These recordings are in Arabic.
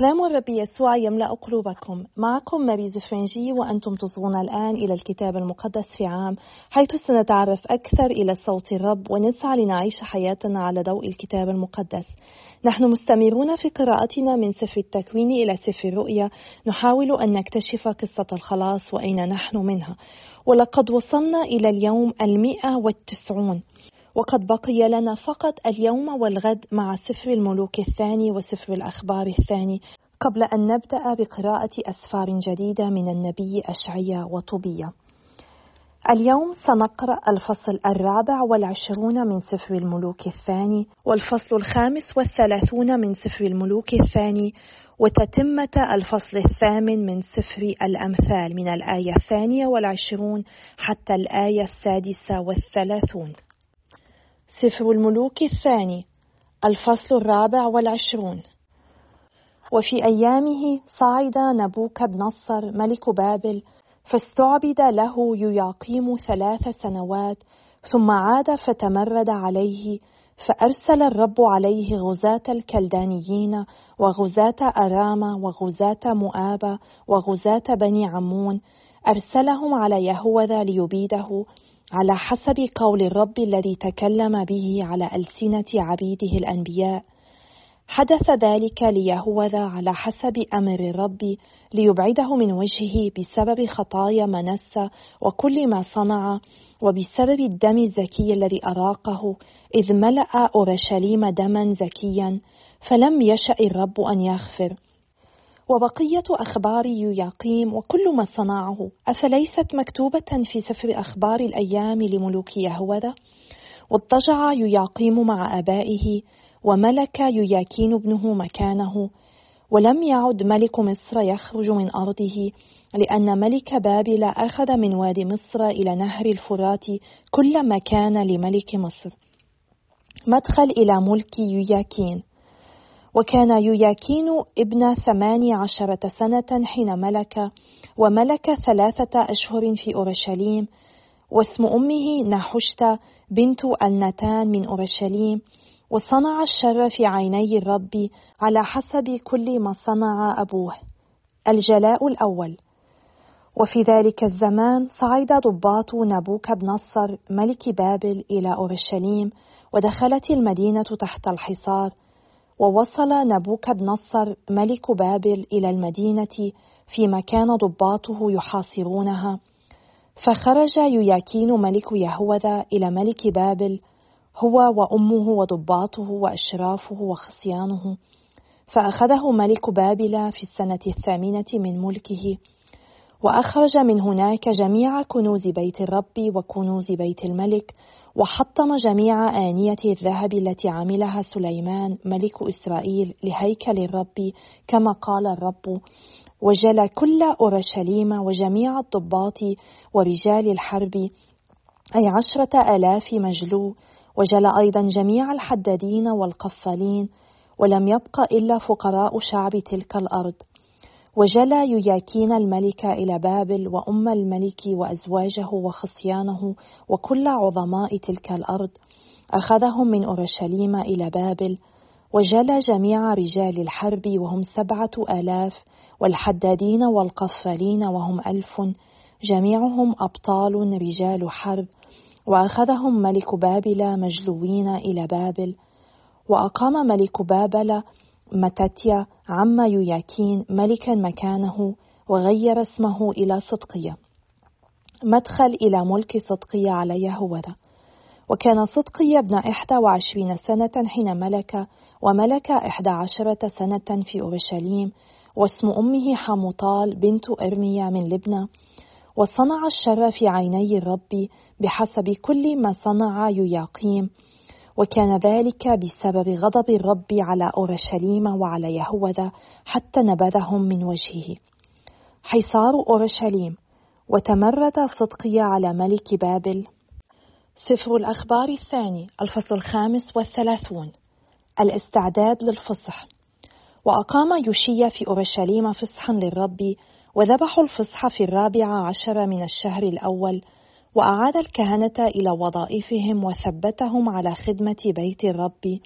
سلام الرب يسوع يملأ قلوبكم. معكم ماريز فرنجي وأنتم تصغون الآن إلى الكتاب المقدس في عام حيث سنتعرف أكثر إلى صوت الرب ونسعى لنعيش حياتنا على ضوء الكتاب المقدس. نحن مستمرون في قراءتنا من سفر التكوين إلى سفر الرؤيا. نحاول أن نكتشف قصة الخلاص وأين نحن منها. ولقد وصلنا إلى اليوم المئة والتسعون وقد بقي لنا فقط اليوم والغد مع سفر الملوك الثاني وسفر الأخبار الثاني قبل أن نبدأ بقراءة أسفار جديدة من النبي أشعيا وطوبيا اليوم سنقرأ الفصل الرابع والعشرون من سفر الملوك الثاني والفصل الخامس والثلاثون من سفر الملوك الثاني وتتمة الفصل الثامن من سفر الأمثال من الآية الثانية والعشرون حتى الآية السادسة والثلاثون. سفر الملوك الثاني الفصل الرابع والعشرون. وفي أيامه صعد نبوكد نصر ملك بابل فاستعبد له يياقيم ثلاث سنوات ثم عاد فتمرد عليه فأرسل الرب عليه غزاة الكلدانيين وغزاة أرام وغزاة مؤاب وغزاة بني عمون أرسلهم على يهوذا ليبيده على حسب قول الرب الذي تكلم به على ألسنة عبيده الأنبياء. حدث ذلك ليهوذا على حسب أمر الرب ليبعده من وجهه بسبب خطايا منسى وكل ما صنع وبسبب الدم الزكي الذي أراقه إذ ملأ أورشليم دما زكيا فلم يشأ الرب أن يغفر. وبقية أخبار يوياقيم وكل ما صنعه. أفليست مكتوبة في سفر أخبار الأيام لملوك يهوذا؟ واضطجع يوياقيم مع آبائه وملك يوياكين ابنه مكانه. ولم يعد ملك مصر يخرج من أرضه لأن ملك بابل أخذ من وادي مصر إلى نهر الفرات كل ما كان لملك مصر. مدخل إلى ملك يوياكين. وكان يوياكين ابن ثماني عشرة سنة حين ملك وملك ثلاثة أشهر في أورشليم واسم أمه نحشت بنت النتان من أورشليم وصنع الشر في عيني الرب على حسب كل ما صنع أبوه. الجلاء الأول. وفي ذلك الزمان صعد ضباط نبوك بنصر ملك بابل إلى أورشليم ودخلت المدينة تحت الحصار ووصل نبوكد نصر ملك بابل إلى المدينة فيما كان ضباطه يحاصرونها. فخرج يوياكين ملك يهوذا إلى ملك بابل هو وأمه وضباطه وأشرافه وخصيانه. فأخذه ملك بابل في السنة الثامنة من ملكه. وأخرج من هناك جميع كنوز بيت الرب وكنوز بيت الملك وحطم جميع آنية الذهب التي عملها سليمان ملك إسرائيل لهيكل الرب كما قال الرب وجل كل أورشليم وجميع الضباط ورجال الحرب أي عشرة آلاف مجلو. وجل أيضا جميع الحدادين والقفالين ولم يبق إلا فقراء شعب تلك الأرض. وجلى يياكين الملك إلى بابل وأم الملك وأزواجه وخصيانه وكل عظماء تلك الأرض. أخذهم من أورشليم إلى بابل. وجلى جميع رجال الحرب وهم سبعة آلاف والحدادين والقفالين وهم ألف. جميعهم أبطال رجال حرب. وأخذهم ملك بابل مجلوين إلى بابل. وأقام ملك بابل متاتيا عم يوياكين ملكا مكانه وغير اسمه إلى صدقية. مدخل إلى ملك صدقية على يهوذا وكان صدقية ابن إحدى وعشرين سنة حين ملك وملك إحدى عشرة سنة في أورشليم واسم أمه حموطال بنت إرميا من لبنى. وصنع الشر في عيني الرب بحسب كل ما صنع يوياقيم. وكان ذلك بسبب غضب الرب على أورشليم وعلى يهوذا حتى نبذهم من وجهه. حصار أورشليم وتمرد صدقي على ملك بابل. سفر الأخبار الثاني الفصل الخامس والثلاثون. الاستعداد للفصح. وأقام يوشيا في أورشليم فصحا للرب وذبحوا الفصح في الرابع عشر من الشهر الأول وأعاد الكهنة إلى وظائفهم وثبتهم على خدمة بيت الرب.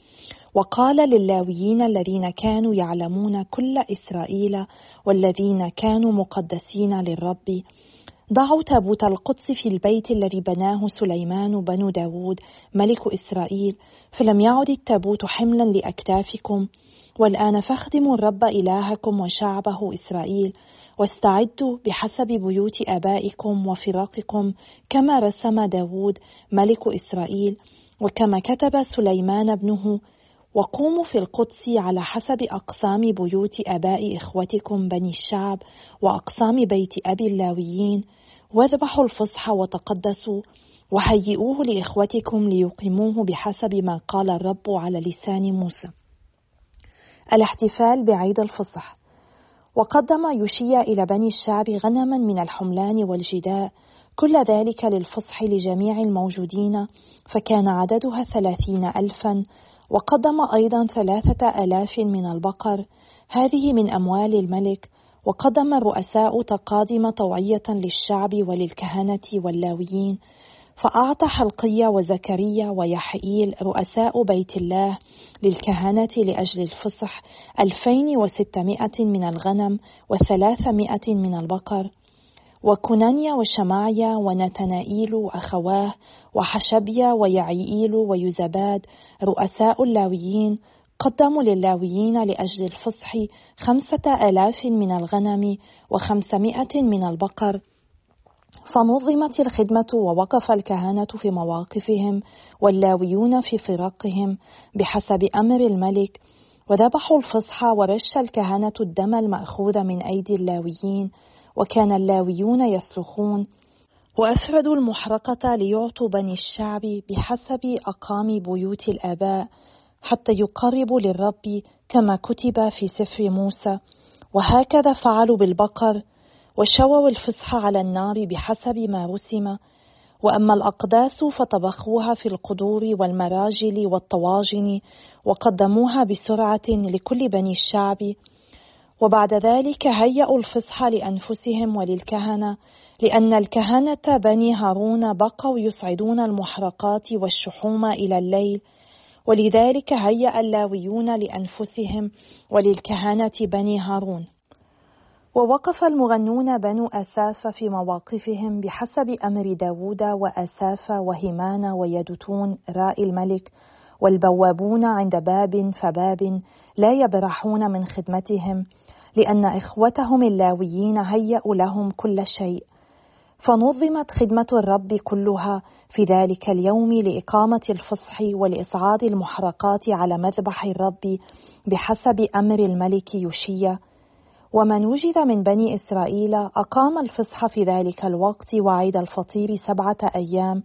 وقال للاويين الذين كانوا يعلمون كل إسرائيل والذين كانوا مقدسين للرب. ضعوا تابوت القدس في البيت الذي بناه سليمان بن داود ملك إسرائيل فلم يعد التابوت حملا لأكتافكم. والآن فاخدموا الرب إلهكم وشعبه إسرائيل واستعدوا بحسب بيوت آبائكم وفراقكم كما رسم داود ملك إسرائيل وكما كتب سليمان ابنه وقوموا في القدس على حسب أقسام بيوت آباء إخوتكم بني الشعب وأقسام بيت أبي اللاويين واذبحوا الفصح وتقدسوا وهيئوه لإخوتكم ليقيموه بحسب ما قال الرب على لسان موسى. الاحتفال بعيد الفصح. وقدم يوشيا إلى بني الشعب غنما من الحملان والجداء كل ذلك للفصح لجميع الموجودين فكان عددها ثلاثين ألفا وقدم أيضا ثلاثة آلاف من البقر. هذه من أموال الملك وقدم الرؤساء تقادم طوعية للشعب وللكهنة واللاويين. فأعطى حلقية وزكريا ويحييل رؤساء بيت الله للكهنة لأجل الفصح ألفين وستمائة من الغنم وثلاثمائة من البقر. وكنانيا وشماعيا ونتنائيل أخواه وحشبيا ويعيئيل ويزباد رؤساء اللاويين قدموا للاويين لأجل الفصح خمسة آلاف من الغنم وخمسمائة من البقر. فنظمت الخدمة ووقف الكهنة في مواقفهم واللاويون في فرقهم بحسب أمر الملك وذبحوا الفصح ورش الكهنة الدم المأخوذ من أيدي اللاويين وكان اللاويون يصرخون وأفردوا المحرقة ليعطوا بني الشعب بحسب أقام بيوت الآباء حتى يقربوا للرب كما كتب في سفر موسى وهكذا فعلوا بالبقر وشووا الفصح على النار بحسب ما رسم. وأما الأقداس فطبخوها في القدور والمراجل والطواجن وقدموها بسرعة لكل بني الشعب. وبعد ذلك هيأوا الفصح لأنفسهم وللكهنة لأن الكهنة بني هارون بقوا يصعدون المحرقات والشحوم إلى الليل. ولذلك هيأ اللاويون لأنفسهم وللكهنة بني هارون. ووقف المغنون بنو أساف في مواقفهم بحسب أمر داود وأساف وهمان ويدتون راء الملك والبوابون عند باب فباب لا يبرحون من خدمتهم لأن إخوتهم اللاويين هيأوا لهم كل شيء. فنظمت خدمة الرب كلها في ذلك اليوم لإقامة الفصح ولإصعاد المحرقات على مذبح الرب بحسب أمر الملك يوشيا. ومن وجد من بني إسرائيل أقام الفصح في ذلك الوقت وعيد الفطير سبعة أيام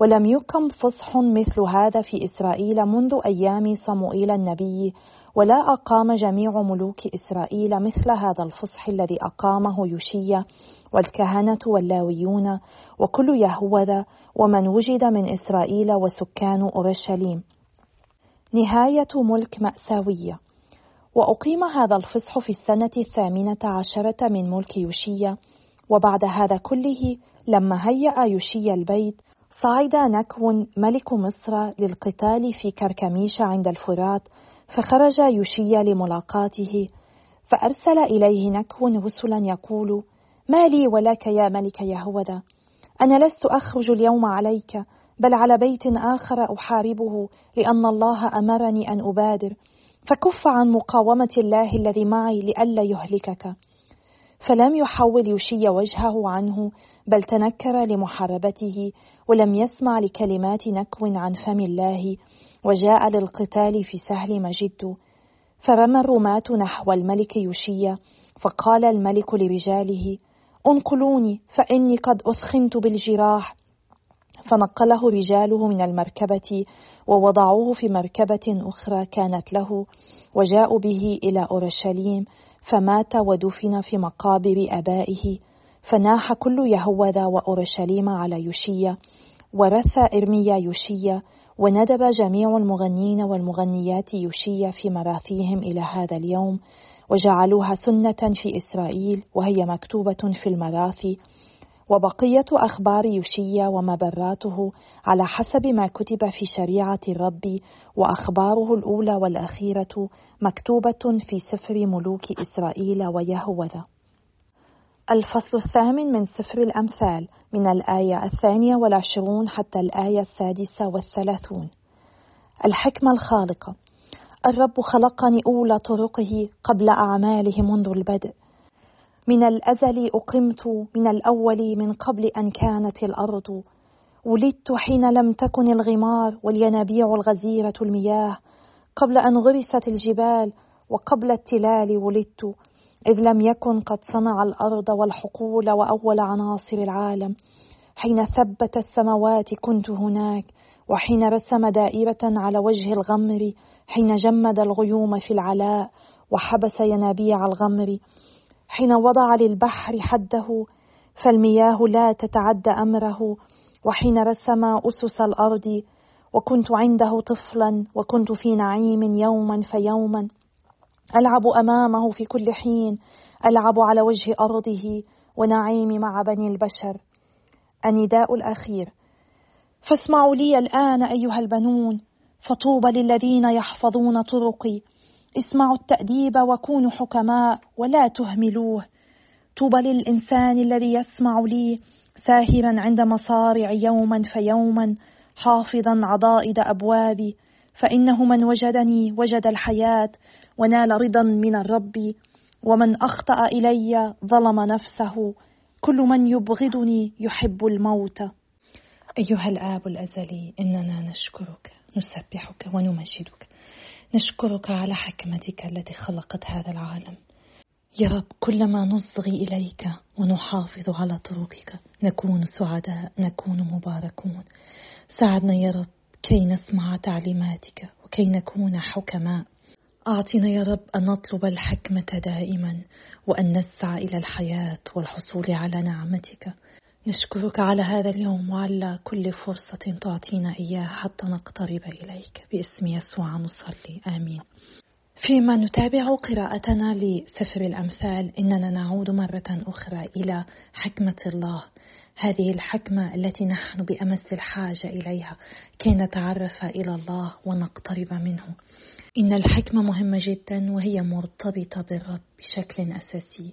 ولم يقم فصح مثل هذا في إسرائيل منذ أيام صموئيل النبي ولا أقام جميع ملوك إسرائيل مثل هذا الفصح الذي أقامه يوشيا والكهنة واللاويون وكل يهوذا ومن وجد من إسرائيل وسكان أورشليم. نهاية ملك مأساوية. وأقيم هذا الفصح في السنة الثامنة عشرة من ملك يوشيا. وبعد هذا كله لما هيأ يوشيا البيت صعد نكو ملك مصر للقتال في كركميش عند الفرات فخرج يوشيا لملاقاته فأرسل إليه نكو رسلا يقول ما لي ولك يا ملك يهوذا أنا لست أخرج اليوم عليك بل على بيت آخر أحاربه لأن الله أمرني أن أبادر فكف عن مقاومة الله الذي معي لئلا يهلكك. فلم يحول يشي وجهه عنه بل تنكر لمحاربته ولم يسمع لكلمات نكو عن فم الله وجاء للقتال في سهل مجد. فرمى الرماة نحو الملك يوشيا فقال الملك لرجاله انقلوني فإني قد اثخنت بالجراح فنقله رجاله من المركبة ووضعوه في مركبة أخرى كانت له وجاءوا به إلى أورشليم فمات ودفن في مقابر آبائه. فناح كل يهوذا وأورشليم على يوشيا ورث إرميا يوشيا وندب جميع المغنين والمغنيات يوشيا في مراثيهم إلى هذا اليوم وجعلوها سنة في إسرائيل وهي مكتوبة في المراثي وبقية أخبار يوشيا ومبراته على حسب ما كتب في شريعة الرب وأخباره الأولى والأخيرة مكتوبة في سفر ملوك إسرائيل ويهوذا. الفصل الثامن من سفر الأمثال من الآية الثانية والعشرون حتى الآية السادسة والثلاثون. الحكمة الخالقة الرب خلقني أولى طرقه قبل أعماله منذ البدء من الأزل أقمت من الأول من قبل أن كانت الأرض. ولدت حين لم تكن الغمار والينابيع الغزيرة المياه. قبل أن غرست الجبال وقبل التلال ولدت إذ لم يكن قد صنع الأرض والحقول وأول عناصر العالم. حين ثبت السماوات كنت هناك وحين رسم دائرة على وجه الغمر حين جمد الغيوم في العلاء وحبس ينابيع الغمر. حين وضع للبحر حده فالمياه لا تتعدى أمره وحين رسم أسس الأرض وكنت عنده طفلا وكنت في نعيم يوما فيوما. ألعب أمامه في كل حين ألعب على وجه أرضه ونعيمي مع بني البشر. النداء الأخير. فاسمعوا لي الآن أيها البنون فطوبى للذين يحفظون طرقي. اسمعوا التأديب وكونوا حكماء ولا تهملوه. طوبى للإنسان الذي يسمع لي ساهرا عند مصارع يوما فيوما حافظا عضائد أبوابي. فإنه من وجدني وجد الحياة ونال رضا من الرب ومن أخطأ إلي ظلم نفسه. كل من يبغضني يحب الموت. أيها الآب الأزلي إننا نشكرك نسبحك ونمجدك. نشكرك على حكمتك التي خلقت هذا العالم. يا رب كلما نصغي إليك ونحافظ على طرقك نكون سعداء نكون مباركون. ساعدنا يا رب كي نسمع تعليماتك وكي نكون حكماء. أعطنا يا رب أن نطلب الحكمة دائما وأن نسعى إلى الحياة والحصول على نعمتك. نشكرك على هذا اليوم وعلى كل فرصة تعطينا إياه حتى نقترب إليك. باسم يسوع نصلي. آمين. فيما نتابع قراءتنا لسفر الأمثال إننا نعود مرة أخرى إلى حكمة الله. هذه الحكمة التي نحن بأمس الحاجة إليها كي نتعرف إلى الله ونقترب منه. إن الحكمة مهمة جدا وهي مرتبطة بالرب بشكل أساسي.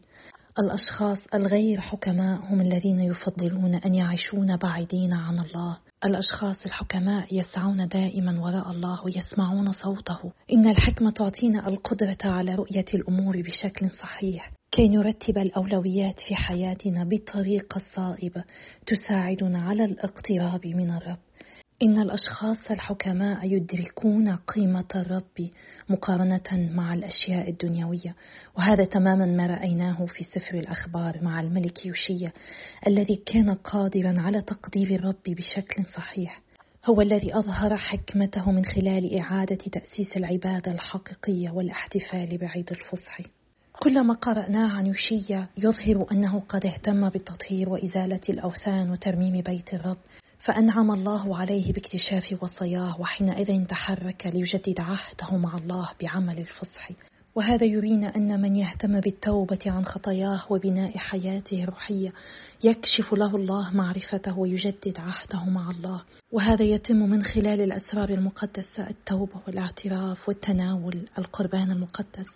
الأشخاص الغير حكماء هم الذين يفضلون أن يعيشون بعيدين عن الله. الأشخاص الحكماء يسعون دائما وراء الله ويسمعون صوته. إن الحكمة تعطينا القدرة على رؤية الأمور بشكل صحيح. كي نرتب الأولويات في حياتنا بطريقة صائبة تساعدنا على الاقتراب من الرب. إن الأشخاص الحكماء يدركون قيمة الرب مقارنة مع الأشياء الدنيوية. وهذا تماما ما رأيناه في سفر الأخبار مع الملك يوشيا الذي كان قادرا على تقدير الرب بشكل صحيح. هو الذي أظهر حكمته من خلال إعادة تأسيس العبادة الحقيقية والاحتفال بعيد الفصح. كلما قرأناه عن يوشيا يظهر أنه قد اهتم بالتطهير وإزالة الأوثان وترميم بيت الرب. فأنعم الله عليه باكتشاف وصاياه وحينئذ تحرك ليجدد عهده مع الله بعمل الفصح. وهذا يرينا أن من يهتم بالتوبة عن خطاياه وبناء حياته الروحية يكشف له الله معرفته ويجدد عهده مع الله. وهذا يتم من خلال الأسرار المقدسة التوبة والاعتراف والتناول القربان المقدس.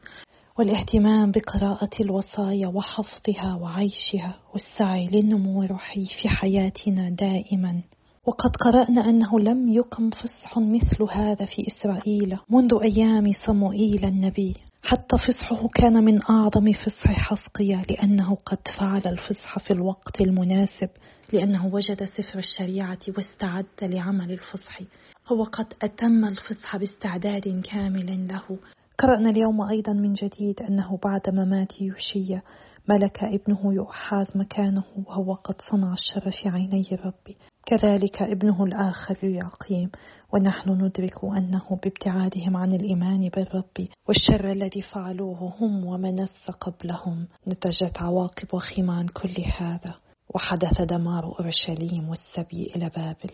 والاهتمام بقراءة الوصايا وحفظها وعيشها والسعي للنمو الروحي في حياتنا دائما. وقد قرأنا أنه لم يقم فصح مثل هذا في إسرائيل منذ أيام صموئيل النبي. حتى فصحه كان من أعظم فصح حسقية لأنه قد فعل الفصح في الوقت المناسب لأنه وجد سفر الشريعة واستعد لعمل الفصح. هو قد أتم الفصح باستعداد كامل له. قرأنا اليوم أيضا من جديد أنه بعد ممات يوشيا ملك ابنه يؤحاز مكانه وهو قد صنع الشر في عيني ربي. كذلك ابنه الآخر يعقيم. ونحن ندرك أنه بابتعادهم عن الإيمان بالرب والشر الذي فعلوه هم ومنس قبلهم. نتجت عواقب وخيمة عن كل هذا. وحدث دمار أورشليم والسبي إلى بابل.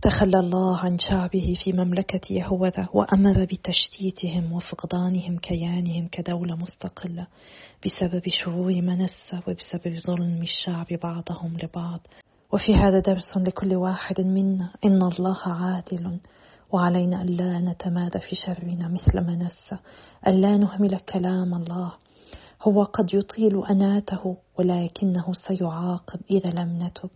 تخلى الله عن شعبه في مملكة يهوذا وأمر بتشتيتهم وفقدانهم كيانهم كدولة مستقلة بسبب شرور منسة وبسبب ظلم الشعب بعضهم لبعض. وفي هذا درس لكل واحد منا. إن الله عادل وعلينا ألا نتمادى في شرنا مثل منسة ألا نهمل كلام الله. هو قد يطيل أناته ولكنه سيعاقب إذا لم نتب.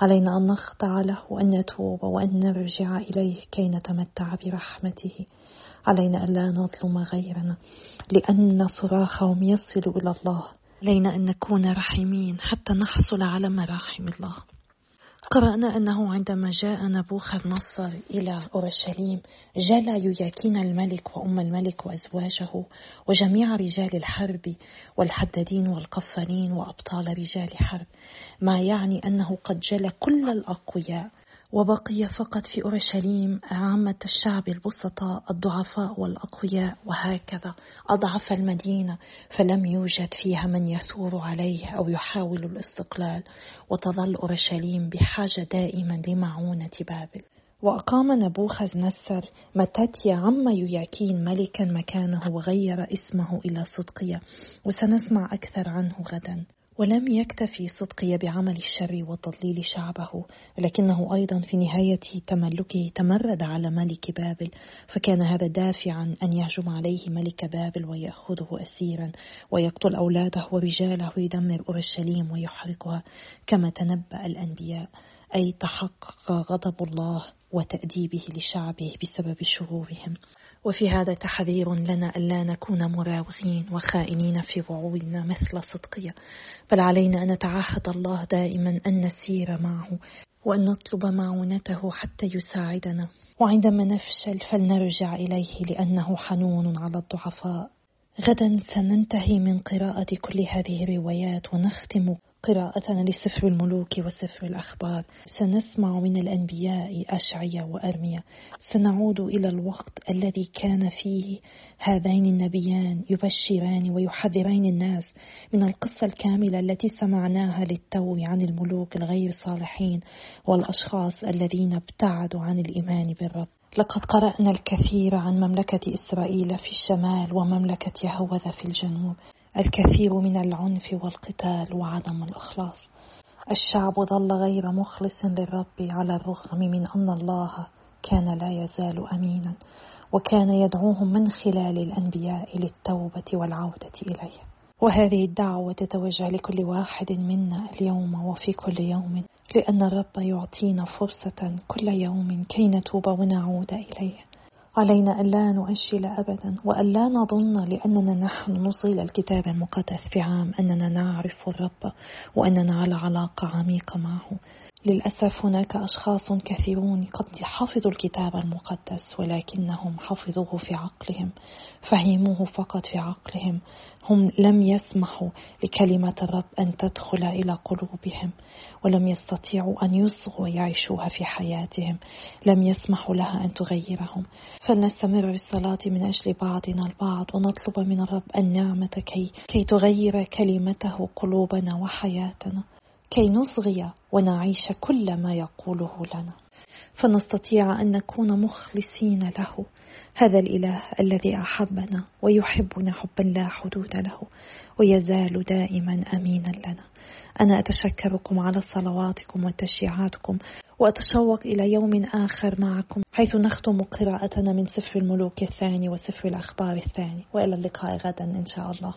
علينا أن نخضع له وأن نتوب وأن نرجع إليه كي نتمتع برحمته. علينا ألا نظلم غيرنا لأن صراخهم يصل إلى الله. علينا أن نكون رحيمين حتى نحصل على مراحم الله. قرأنا أنه عندما جاء نبوخذ نصر إلى أورشليم جلى يوياكين الملك وأم الملك وأزواجه وجميع رجال الحرب والحدادين والقفارين وأبطال رجال حرب ما يعني أنه قد جلى كل الأقوياء. وبقي فقط في أورشليم عامة الشعب البسطاء الضعفاء والأقوياء وهكذا. أضعف المدينة فلم يوجد فيها من يثور عليه أو يحاول الاستقلال وتظل أورشليم بحاجة دائما لمعونة بابل. وأقام نبوخذ نسر متاتيا عم يوياكين ملكا مكانه وغير اسمه إلى صدقية وسنسمع أكثر عنه غدا. ولم يكتفي صدقي بعمل الشر وتضليل شعبه ولكنه أيضا في نهاية تملكه تمرد على ملك بابل فكان هذا دافعا أن يهجم عليه ملك بابل ويأخذه أسيرا ويقتل أولاده ورجاله ويدمر أورشليم ويحرقها كما تنبأ الأنبياء. أي تحقق غضب الله وتأديبه لشعبه بسبب شرورهم. وفي هذا تحذير لنا ألا نكون مراوغين وخائنين في وعودنا مثل صدقية بل علينا أن نتعهد الله دائما أن نسير معه وأن نطلب معونته حتى يساعدنا. وعندما نفشل فلنرجع إليه لأنه حنون على الضعفاء. غدا سننتهي من قراءة كل هذه الروايات ونختم قراءتنا لسفر الملوك وسفر الأخبار. سنسمع من الأنبياء أشعيا وأرميا سنعود إلى الوقت الذي كان فيه هذين النبيان يبشران ويحذران الناس من القصة الكاملة التي سمعناها للتو عن الملوك الغير صالحين والأشخاص الذين ابتعدوا عن الإيمان بالرب. لقد قرأنا الكثير عن مملكة إسرائيل في الشمال ومملكة يهوذا في الجنوب. الكثير من العنف والقتال وعدم الإخلاص. الشعب ظل غير مخلص للرب على الرغم من أن الله كان لا يزال أمينا وكان يدعوهم من خلال الأنبياء للتوبة والعودة إليه. وهذه الدعوة تتوجه لكل واحد منا اليوم وفي كل يوم لأن الرب يعطينا فرصة كل يوم كي نتوب ونعود إليه. علينا ألا نؤجل أبدا وألا نظن لأننا نحن نصيل الكتاب المقدس في عام أننا نعرف الرب وأننا على علاقة عميقة معه. للأسف هناك أشخاص كثيرون قد حفظوا الكتاب المقدس ولكنهم حفظوه في عقلهم فهموه فقط في عقلهم. هم لم يسمحوا لكلمة الرب أن تدخل إلى قلوبهم ولم يستطيعوا أن يصغوا ويعيشوها في حياتهم. لم يسمحوا لها أن تغيرهم. فلنستمر بالصلاة من أجل بعضنا البعض ونطلب من الرب النعمة كي, كي تغير كلمته قلوبنا وحياتنا. كي نصغي ونعيش كل ما يقوله لنا. فنستطيع أن نكون مخلصين له. هذا الإله الذي أحبنا ويحبنا حبا لا حدود له ويزال دائما أمينا لنا. أنا أتشكركم على صلواتكم وتشجيعاتكم وأتشوق إلى يوم آخر معكم حيث نختم قراءتنا من سفر الملوك الثاني وسفر الأخبار الثاني. وإلى اللقاء غدا إن شاء الله.